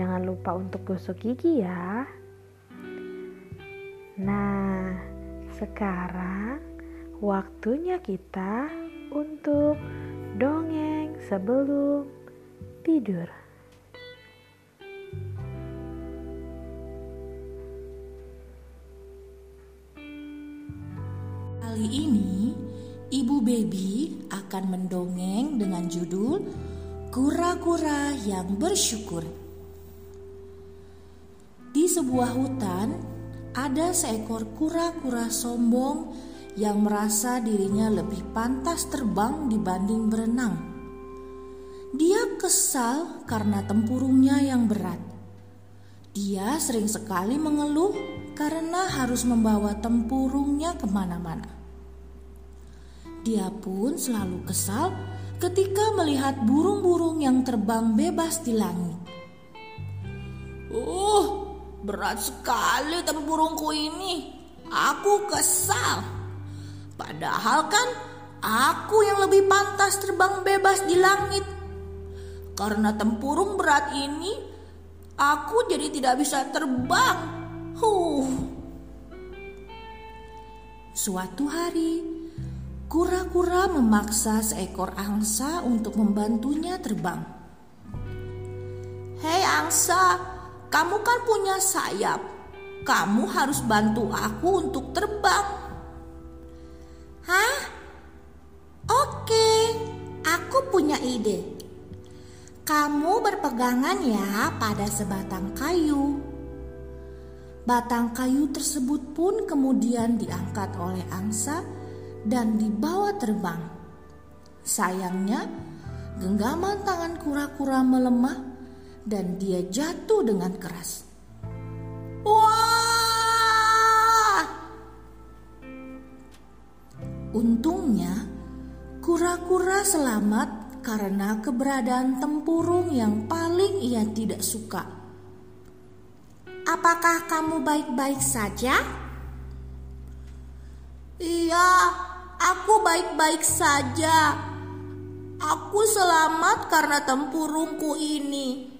jangan lupa untuk gosok gigi ya. Nah, sekarang waktunya kita untuk dongeng sebelum tidur. Kali ini, Ibu Baby akan mendongeng dengan judul Kura-kura yang bersyukur. Di sebuah hutan, ada seekor kura-kura sombong yang merasa dirinya lebih pantas terbang dibanding berenang. Dia kesal karena tempurungnya yang berat. Dia sering sekali mengeluh karena harus membawa tempurungnya ke mana-mana. Dia pun selalu kesal ketika melihat burung-burung yang terbang bebas di langit. Uh, berat sekali tempurungku ini. Aku kesal. Padahal kan aku yang lebih pantas terbang bebas di langit. Karena tempurung berat ini, aku jadi tidak bisa terbang. Huh. Suatu hari, kura-kura memaksa seekor angsa untuk membantunya terbang. Hei angsa, kamu kan punya sayap. Kamu harus bantu aku untuk terbang. Hah? Oke, aku punya ide. Kamu berpegangan ya pada sebatang kayu. Batang kayu tersebut pun kemudian diangkat oleh angsa dan dibawa terbang. Sayangnya, genggaman tangan kura-kura melemah dan dia jatuh dengan keras. Wah! Untungnya, kura-kura selamat karena keberadaan tempurung yang paling ia tidak suka. Apakah kamu baik-baik saja? Iya, aku baik-baik saja. Aku selamat karena tempurungku ini.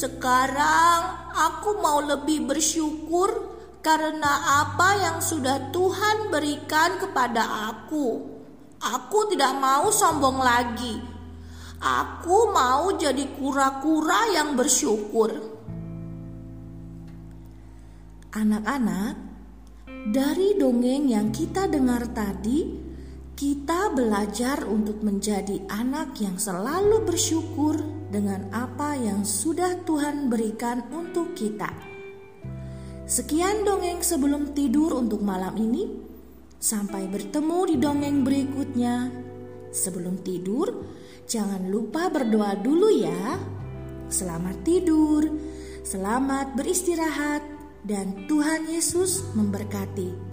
Sekarang aku mau lebih bersyukur karena apa yang sudah Tuhan berikan kepada aku. Aku tidak mau sombong lagi. Aku mau jadi kura-kura yang bersyukur. Anak-anak, dari dongeng yang kita dengar tadi, kita belajar untuk menjadi anak yang selalu bersyukur dengan apa yang sudah Tuhan berikan untuk kita. Sekian dongeng sebelum tidur untuk malam ini. Sampai bertemu di dongeng berikutnya. Sebelum tidur, jangan lupa berdoa dulu ya. Selamat tidur, selamat beristirahat, dan Tuhan Yesus memberkati.